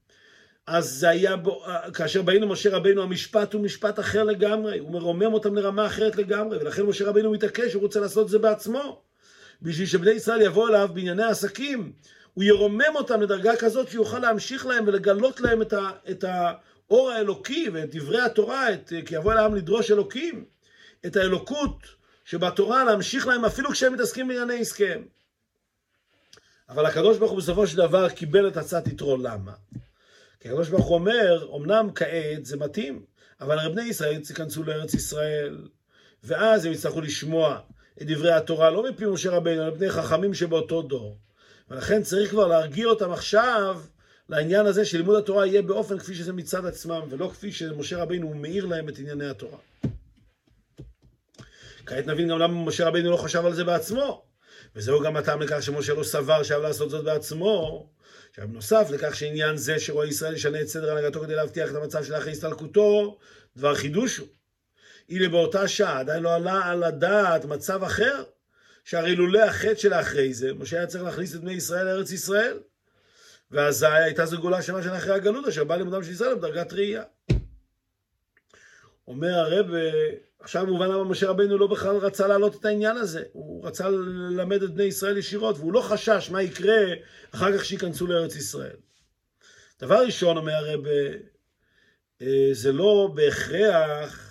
אז זה היה, בו, כאשר באים למשה רבינו, המשפט הוא משפט אחר לגמרי, הוא מרומם אותם לרמה אחרת לגמרי, ולכן משה רבינו מתעקש, הוא רוצה לעשות את זה בעצמו. בשביל שבני ישראל יבואו אליו בענייני עסקים, הוא ירומם אותם לדרגה כזאת שיוכל להמשיך להם ולגלות להם את, ה, את האור האלוקי ואת דברי התורה, את, כי יבוא אל העם לדרוש אלוקים, את האלוקות שבתורה להמשיך להם אפילו כשהם מתעסקים בענייני עסקיהם. אבל הקדוש ברוך הוא בסופו של דבר קיבל את הצעת יתרו, למה? כי הקדוש ברוך הוא אומר, אמנם כעת זה מתאים, אבל הרי בני ישראל ייכנסו לארץ ישראל, ואז הם יצטרכו לשמוע את דברי התורה, לא מפי משה רבינו, אלא מפני חכמים שבאותו דור. ולכן צריך כבר להרגיע אותם עכשיו לעניין הזה שלימוד התורה יהיה באופן כפי שזה מצד עצמם, ולא כפי שמשה רבינו מאיר להם את ענייני התורה. כעת נבין גם למה משה רבינו לא חשב על זה בעצמו. וזהו גם הטעם לכך שמשה לא סבר שהיה לעשות זאת בעצמו. עכשיו, בנוסף לכך שעניין זה שרואה ישראל ישנה את סדר הנהגתו כדי להבטיח את המצב של אחרי הסתלקותו, דבר חידוש הוא. הנה באותה שעה עדיין לא עלה על הדעת מצב אחר, שהרי לולא החטא של אחרי זה, משה היה צריך להכניס את בני ישראל לארץ ישראל. ואזי הייתה זו גאולה שמה שנה אחרי הגלות, אשר בא לימודם של ישראל בדרגת ראייה. אומר הרב, עכשיו מובן למה משה רבינו לא בכלל רצה להעלות את העניין הזה. הוא רצה ללמד את בני ישראל ישירות, והוא לא חשש מה יקרה אחר כך שייכנסו לארץ ישראל. דבר ראשון, אומר הרב, אה, זה לא בהכרח,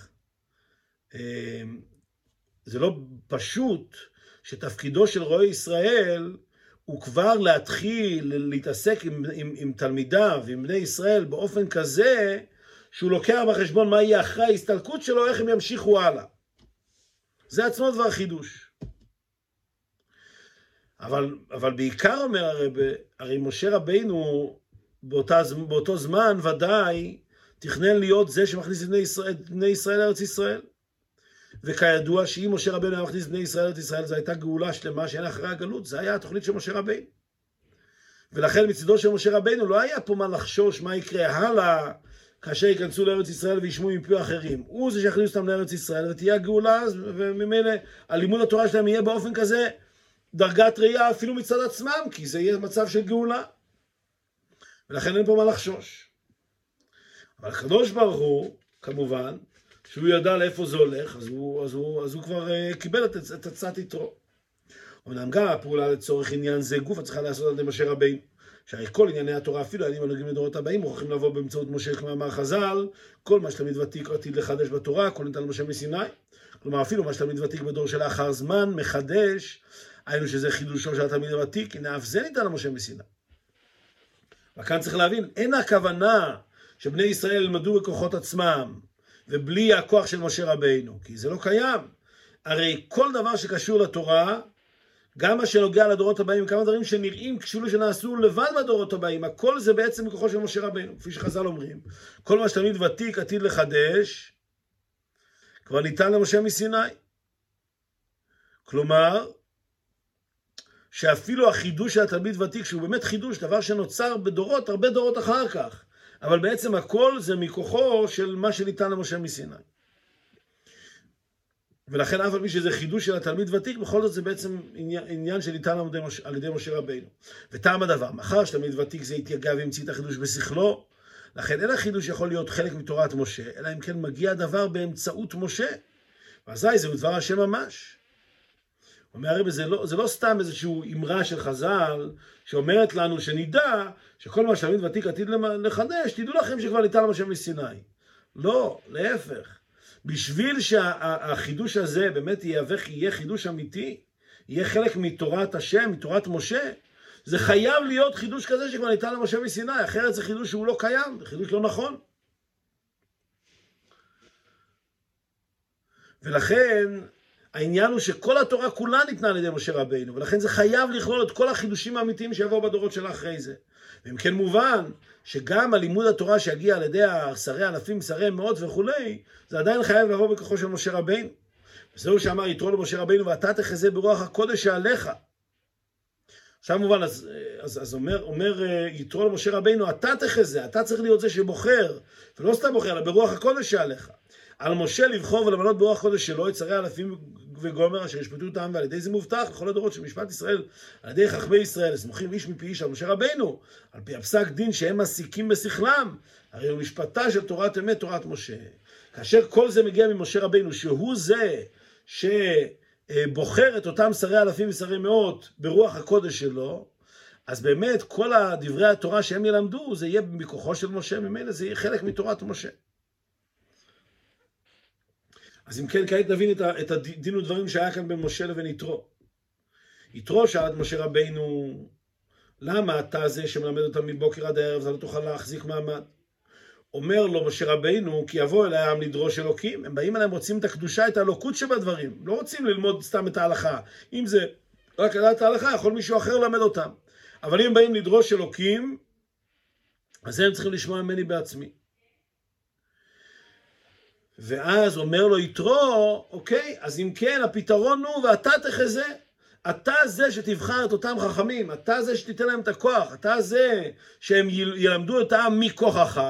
זה לא פשוט שתפקידו של רועה ישראל הוא כבר להתחיל להתעסק עם, עם, עם תלמידיו, עם בני ישראל, באופן כזה שהוא לוקח בחשבון מה יהיה אחרי ההסתלקות שלו, איך הם ימשיכו הלאה. זה עצמו דבר חידוש. אבל, אבל בעיקר אומר הרב, הרי משה רבינו באותה, באותו זמן ודאי תכנן להיות זה שמכניס את בני ישראל, בני ישראל לארץ ישראל. וכידוע שאם משה רבינו היה מכניס בני ישראל לארץ ישראל, זו הייתה גאולה שלמה שאין אחרי הגלות, זו הייתה התוכנית של משה רבינו. ולכן מצידו של משה רבינו לא היה פה מה לחשוש מה יקרה הלאה כאשר ייכנסו לארץ ישראל וישמעו מפי אחרים. הוא זה שיכניס אותם לארץ ישראל ותהיה הגאולה וממילא הלימוד התורה שלהם יהיה באופן כזה דרגת ראייה אפילו מצד עצמם, כי זה יהיה מצב של גאולה. ולכן אין פה מה לחשוש. אבל הקדוש ברוך הוא, כמובן, שהוא ידע לאיפה זה הולך, אז הוא, אז הוא, אז הוא כבר uh, קיבל את, את עצת יתרו. אמנם גם הפעולה לצורך עניין זה גוף צריכה לעשות על ידי משה רבינו. שהרי כל ענייני התורה, אפילו העניינים הנוגעים לדורות הבאים, מוכרחים לבוא באמצעות משה, כמו אמר חז"ל, כל מה שתלמיד ותיק עתיד לחדש בתורה, כל ניתן למשה מסיני. כלומר, אפילו מה שתלמיד ותיק בדור שלאחר זמן, מחדש, היינו שזה חידושו של התלמיד הוותיק, הנה אף זה ניתן למשה מסיני. וכאן צריך להבין, אין הכוונה שבני ישראל ילמדו בכוחות עצמם, ובלי הכוח של משה רבינו, כי זה לא קיים. הרי כל דבר שקשור לתורה, גם מה שנוגע לדורות הבאים, כמה דברים שנראים כאילו שנעשו לבד בדורות הבאים, הכל זה בעצם מכוחו של משה רבינו, כפי שחז"ל אומרים. כל מה שתלמיד ותיק עתיד לחדש, כבר ניתן למשה מסיני. כלומר, שאפילו החידוש של התלמיד ותיק, שהוא באמת חידוש, דבר שנוצר בדורות, הרבה דורות אחר כך, אבל בעצם הכל זה מכוחו של מה שניתן למשה מסיני. ולכן אף על פי שזה חידוש של התלמיד ותיק, בכל זאת זה בעצם עניין, עניין שניתן על ידי, משה, רבינו. וטעם הדבר, מאחר שתלמיד ותיק זה התייגע והמציא את החידוש בשכלו, לכן אין החידוש יכול להיות חלק מתורת משה, אלא אם כן מגיע הדבר באמצעות משה. ואזי זהו דבר השם ממש. אומר הרב, זה לא, זה לא סתם איזושהי אמרה של חז"ל שאומרת לנו שנדע שכל מה שתלמיד ותיק עתיד לחדש, תדעו לכם שכבר ניתן למשה מסיני. לא, להפך. בשביל שהחידוש הזה באמת יהווה, יהיה חידוש אמיתי, יהיה חלק מתורת השם, מתורת משה, זה חייב להיות חידוש כזה שכבר ניתן למשה מסיני, אחרת זה חידוש שהוא לא קיים, זה חידוש לא נכון. ולכן העניין הוא שכל התורה כולה ניתנה על ידי משה רבינו, ולכן זה חייב לכלול את כל החידושים האמיתיים שיבואו בדורות של אחרי זה. ואם כן מובן שגם הלימוד התורה שיגיע על ידי שרי אלפים, שרי מאות וכולי, זה עדיין חייב לבוא בכוחו של משה רבינו. וזהו שאמר יתרו למשה רבינו, ואתה תחזה ברוח הקודש שעליך. עכשיו מובן, אז, אז, אז אומר, אומר אה, יתרו למשה רבינו, אתה תחזה, אתה צריך להיות זה שבוחר, ולא סתם בוחר, אלא ברוח הקודש שעליך. על משה לבחור ולמנות ברוח הקודש שלו את שרי אלפים וגומר אשר ישפטו אותם ועל ידי זה מובטח לכל הדורות של משפט ישראל על ידי חכמי ישראל סמוכים איש מפי איש על משה רבינו על פי הפסק דין שהם מסיקים בשכלם הרי הוא משפטה של תורת אמת תורת משה. כאשר כל זה מגיע ממשה רבינו שהוא זה שבוחר את אותם שרי אלפים ושרי מאות ברוח הקודש שלו אז באמת כל דברי התורה שהם ילמדו זה יהיה מכוחו של משה ממילא זה יהיה חלק מתורת משה אז אם כן, כעת נבין את הדין ודברים שהיה כאן בין משה לבין יתרו. יתרו שאל את משה רבינו, למה אתה זה שמלמד אותם מבוקר עד הערב, אתה לא תוכל להחזיק מעמד? אומר לו משה רבינו, כי יבוא אל העם לדרוש אלוקים. הם באים אליהם, רוצים את הקדושה, את האלוקות שבדברים. לא רוצים ללמוד סתם את ההלכה. אם זה רק לדעת ההלכה, יכול מישהו אחר ללמד אותם. אבל אם באים לדרוש אלוקים, אז הם צריכים לשמוע ממני בעצמי. ואז אומר לו יתרו, אוקיי, אז אם כן, הפתרון הוא, ואתה תחזה. אתה זה שתבחר את אותם חכמים, אתה זה שתיתן להם את הכוח, אתה זה שהם ילמדו את העם מכוחך,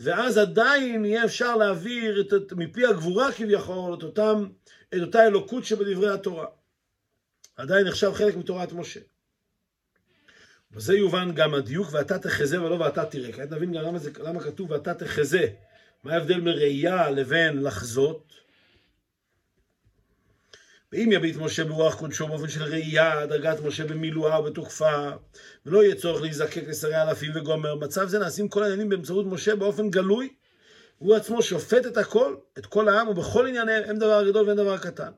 ואז עדיין יהיה אפשר להעביר את, את, מפי הגבורה כביכול את, אותם, את אותה אלוקות שבדברי התורה. עדיין נחשב חלק מתורת משה. וזה יובן גם הדיוק, ואתה תחזה ולא ואתה תראה. כעת נבין גם למה, זה, למה כתוב ואתה תחזה. מה ההבדל בין ראייה לבין לחזות? ואם יביט משה ברוח קודשו באופן של ראייה, דרגת משה במילואה ובתוקפה, ולא יהיה צורך להיזקק לשרי אלפים וגומר, מצב זה נעשים כל העניינים באמצעות משה באופן גלוי. הוא עצמו שופט את הכל, את כל העם, ובכל ענייניהם אין דבר גדול ואין דבר קטן.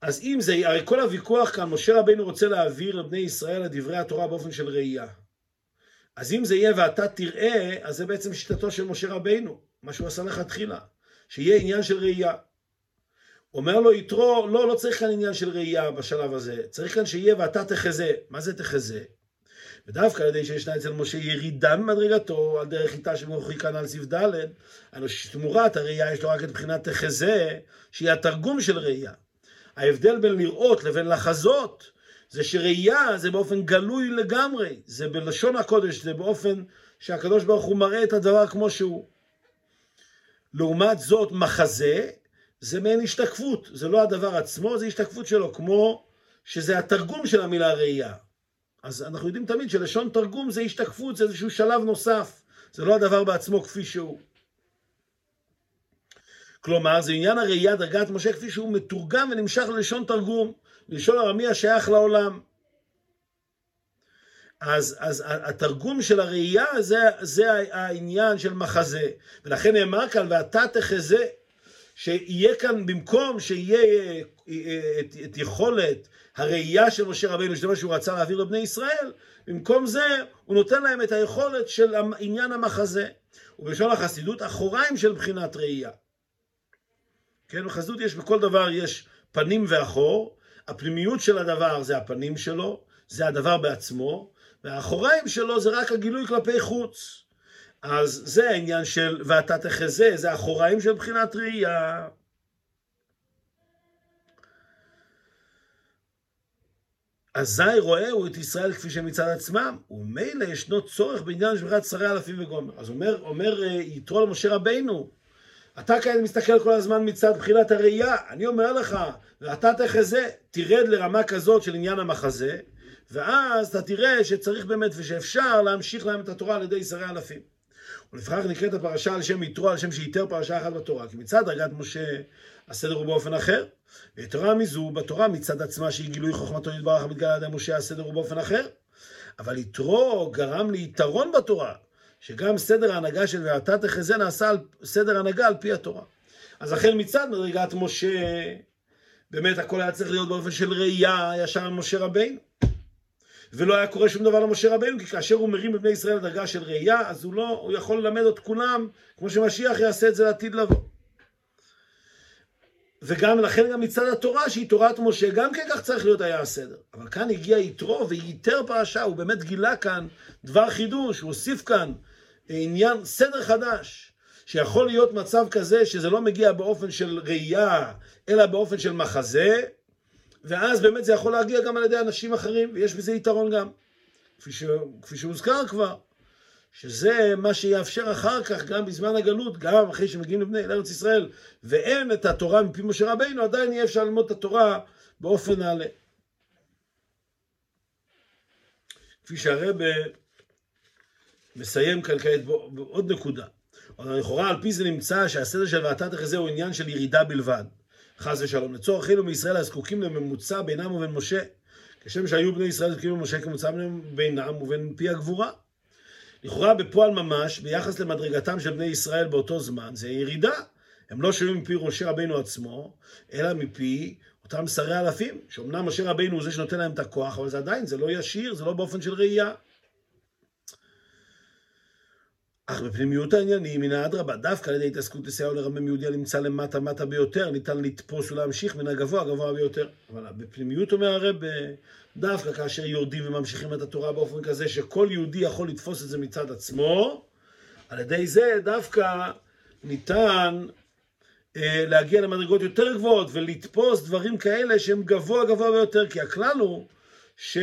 אז אם זה, הרי כל הוויכוח כאן, משה רבינו רוצה להעביר לבני ישראל את דברי התורה באופן של ראייה. אז אם זה יהיה ואתה תראה, אז זה בעצם שיטתו של משה רבינו, מה שהוא עשה לכתחילה, שיהיה עניין של ראייה. אומר לו יתרו, לא, לא צריך כאן עניין של ראייה בשלב הזה, צריך כאן שיהיה ואתה תחזה. מה זה תחזה? ודווקא על ידי שישנה אצל משה ירידה ממדרגתו על דרך איתה שמוכרי כאן על סעיף ד', הלוא שתמורת הראייה יש לו רק את בחינת תחזה, שהיא התרגום של ראייה. ההבדל בין לראות לבין לחזות, זה שראייה זה באופן גלוי לגמרי, זה בלשון הקודש, זה באופן שהקדוש ברוך הוא מראה את הדבר כמו שהוא. לעומת זאת, מחזה זה מעין השתקפות, זה לא הדבר עצמו, זה השתקפות שלו, כמו שזה התרגום של המילה ראייה. אז אנחנו יודעים תמיד שלשון תרגום זה השתקפות, זה איזשהו שלב נוסף, זה לא הדבר בעצמו כפי שהוא. כלומר, זה עניין הראייה, דרגת משה, כפי שהוא מתורגם ונמשך ללשון תרגום, לשון ארמי השייך לעולם. אז, אז התרגום של הראייה זה, זה העניין של מחזה, ולכן נאמר כאן, ואתה תחזה, שיהיה כאן, במקום שיהיה את, את יכולת הראייה של משה רבינו, שזה מה שהוא רצה להעביר לבני ישראל, במקום זה הוא נותן להם את היכולת של עניין המחזה. ובלשון החסידות, אחוריים של בחינת ראייה. כן, בחסידות יש, בכל דבר יש פנים ואחור, הפנימיות של הדבר זה הפנים שלו, זה הדבר בעצמו, והאחוריים שלו זה רק הגילוי כלפי חוץ. אז זה העניין של ואתה תחזה, זה אחוריים של בחינת ראייה. אזי רואה הוא את ישראל כפי שמצד עצמם, ומילא ישנו צורך בעניין שמירת שרי אלפים וגומר. אז אומר, אומר אה, יתרו למשה רבינו, אתה כאן מסתכל כל הזמן מצד בחינת הראייה, אני אומר לך, ואתה תחזה, תרד לרמה כזאת של עניין המחזה, ואז אתה תראה שצריך באמת ושאפשר להמשיך להם את התורה על ידי שרי אלפים. ולפיכך נקראת הפרשה על שם יתרו, על שם שיתר פרשה אחת בתורה, כי מצד דרגת משה הסדר הוא באופן אחר, ויתרה מזו בתורה מצד עצמה שהיא גילוי חוכמתו יתברך המתגלה על ידי משה הסדר הוא באופן אחר. אבל יתרו גרם ליתרון בתורה, שגם סדר ההנהגה של ואתה תחזה נעשה על סדר הנהגה על פי התורה. אז לכן מצד מדרגת משה, באמת הכל היה צריך להיות באופן של ראייה ישר משה רבינו. ולא היה קורה שום דבר למשה רבינו, כי כאשר הוא מרים בבני ישראל לדרגה של ראייה, אז הוא לא, הוא יכול ללמד את כולם, כמו שמשיח יעשה את זה לעתיד לבוא. וגם לכן גם מצד התורה, שהיא תורת משה, גם כן כך צריך להיות היה הסדר. אבל כאן הגיע יתרו וייתר פרשה, הוא באמת גילה כאן דבר חידוש, הוא הוסיף כאן עניין, סדר חדש, שיכול להיות מצב כזה שזה לא מגיע באופן של ראייה, אלא באופן של מחזה, ואז באמת זה יכול להגיע גם על ידי אנשים אחרים, ויש בזה יתרון גם, כפי, ש... כפי שהוזכר כבר, שזה מה שיאפשר אחר כך, גם בזמן הגלות, גם אחרי שמגיעים לבני לארץ ישראל, ואין את התורה מפי משה רבינו, עדיין יהיה אפשר ללמוד את התורה באופן נעלה. כפי שהרבה מסיים כאן כעת בעוד נקודה. לכאורה על פי זה נמצא שהסדר של ואתה תחזה הוא עניין של ירידה בלבד. חס ושלום. לצורך אלו מישראל הזקוקים לממוצע בינם ובין משה, כשם שהיו בני ישראל זקוקים למשה כמוצא בינם ובין פי הגבורה. לכאורה בפועל ממש, ביחס למדרגתם של בני ישראל באותו זמן, זה ירידה. הם לא שומעים מפי משה רבינו עצמו, אלא מפי אותם שרי אלפים, שאומנם משה רבינו הוא זה שנותן להם את הכוח, אבל זה עדיין, זה לא ישיר, זה לא באופן של ראייה. אך בפנימיות העניינים, מן האדרבה, דווקא על ידי התעסקות לסייע לרמם יהודי הנמצא למטה מטה ביותר, ניתן לתפוס ולהמשיך מן הגבוה הגבוה ביותר. אבל בפנימיות אומר הרב, דווקא כאשר יורדים וממשיכים את התורה באופן כזה שכל יהודי יכול לתפוס את זה מצד עצמו, על ידי זה דווקא ניתן אה, להגיע למדרגות יותר גבוהות ולתפוס דברים כאלה שהם גבוה גבוה ביותר, כי הכלל הוא ש...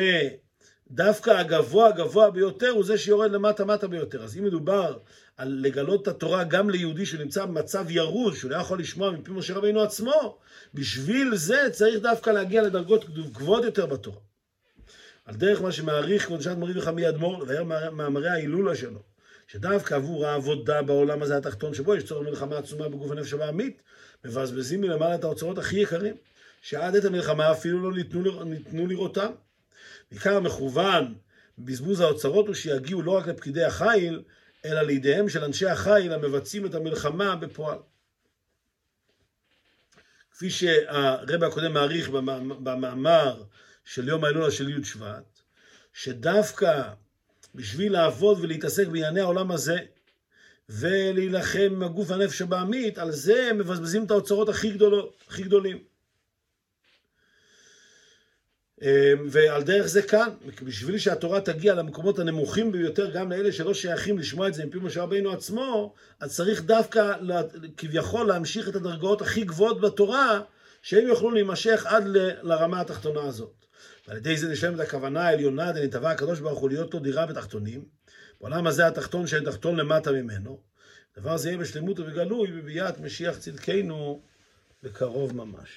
דווקא הגבוה הגבוה ביותר הוא זה שיורד למטה מטה ביותר. אז אם מדובר על לגלות את התורה גם ליהודי שנמצא במצב ירוד, שהוא לא יכול לשמוע מפי משה רבינו עצמו, בשביל זה צריך דווקא להגיע לדרגות גבוהות יותר בתורה. על דרך מה שמעריך קדושת מורי וחמי אדמו"ר, לבאר מאמרי ההילולה שלו, שדווקא עבור העבודה בעולם הזה התחתון, שבו יש צורך מלחמה עצומה בגוף הנפש הבעמית, מבזבזים מלמעלה את האוצרות הכי יקרים, שעד את המלחמה אפילו לא ניתנו, ניתנו לראותם. עיקר המכוון בבזבוז האוצרות הוא שיגיעו לא רק לפקידי החיל, אלא לידיהם של אנשי החיל המבצעים את המלחמה בפועל. כפי שהרבע הקודם מעריך במאמר של יום ההילולה של י' שבט, שדווקא בשביל לעבוד ולהתעסק בענייני העולם הזה, ולהילחם עם הגוף והנפש הבעמית, על זה הם מבזבזים את האוצרות הכי, גדול, הכי גדולים. אמ, ועל דרך זה כאן, בשביל שהתורה תגיע למקומות הנמוכים ביותר, גם לאלה שלא שייכים לשמוע את זה מפי משה רבינו עצמו, אז צריך דווקא כביכול להמשיך את הדרגות הכי גבוהות בתורה, שהם יוכלו להימשך עד לרמה התחתונה הזאת. ועל ידי זה נשלם את הכוונה העליונה דנתבע הקדוש ברוך הוא להיות לו דירה בתחתונים. בעולם הזה התחתון שאין תחתון למטה ממנו. דבר זה יהיה בשלמות ובגלוי בביאת משיח צדקנו בקרוב ממש.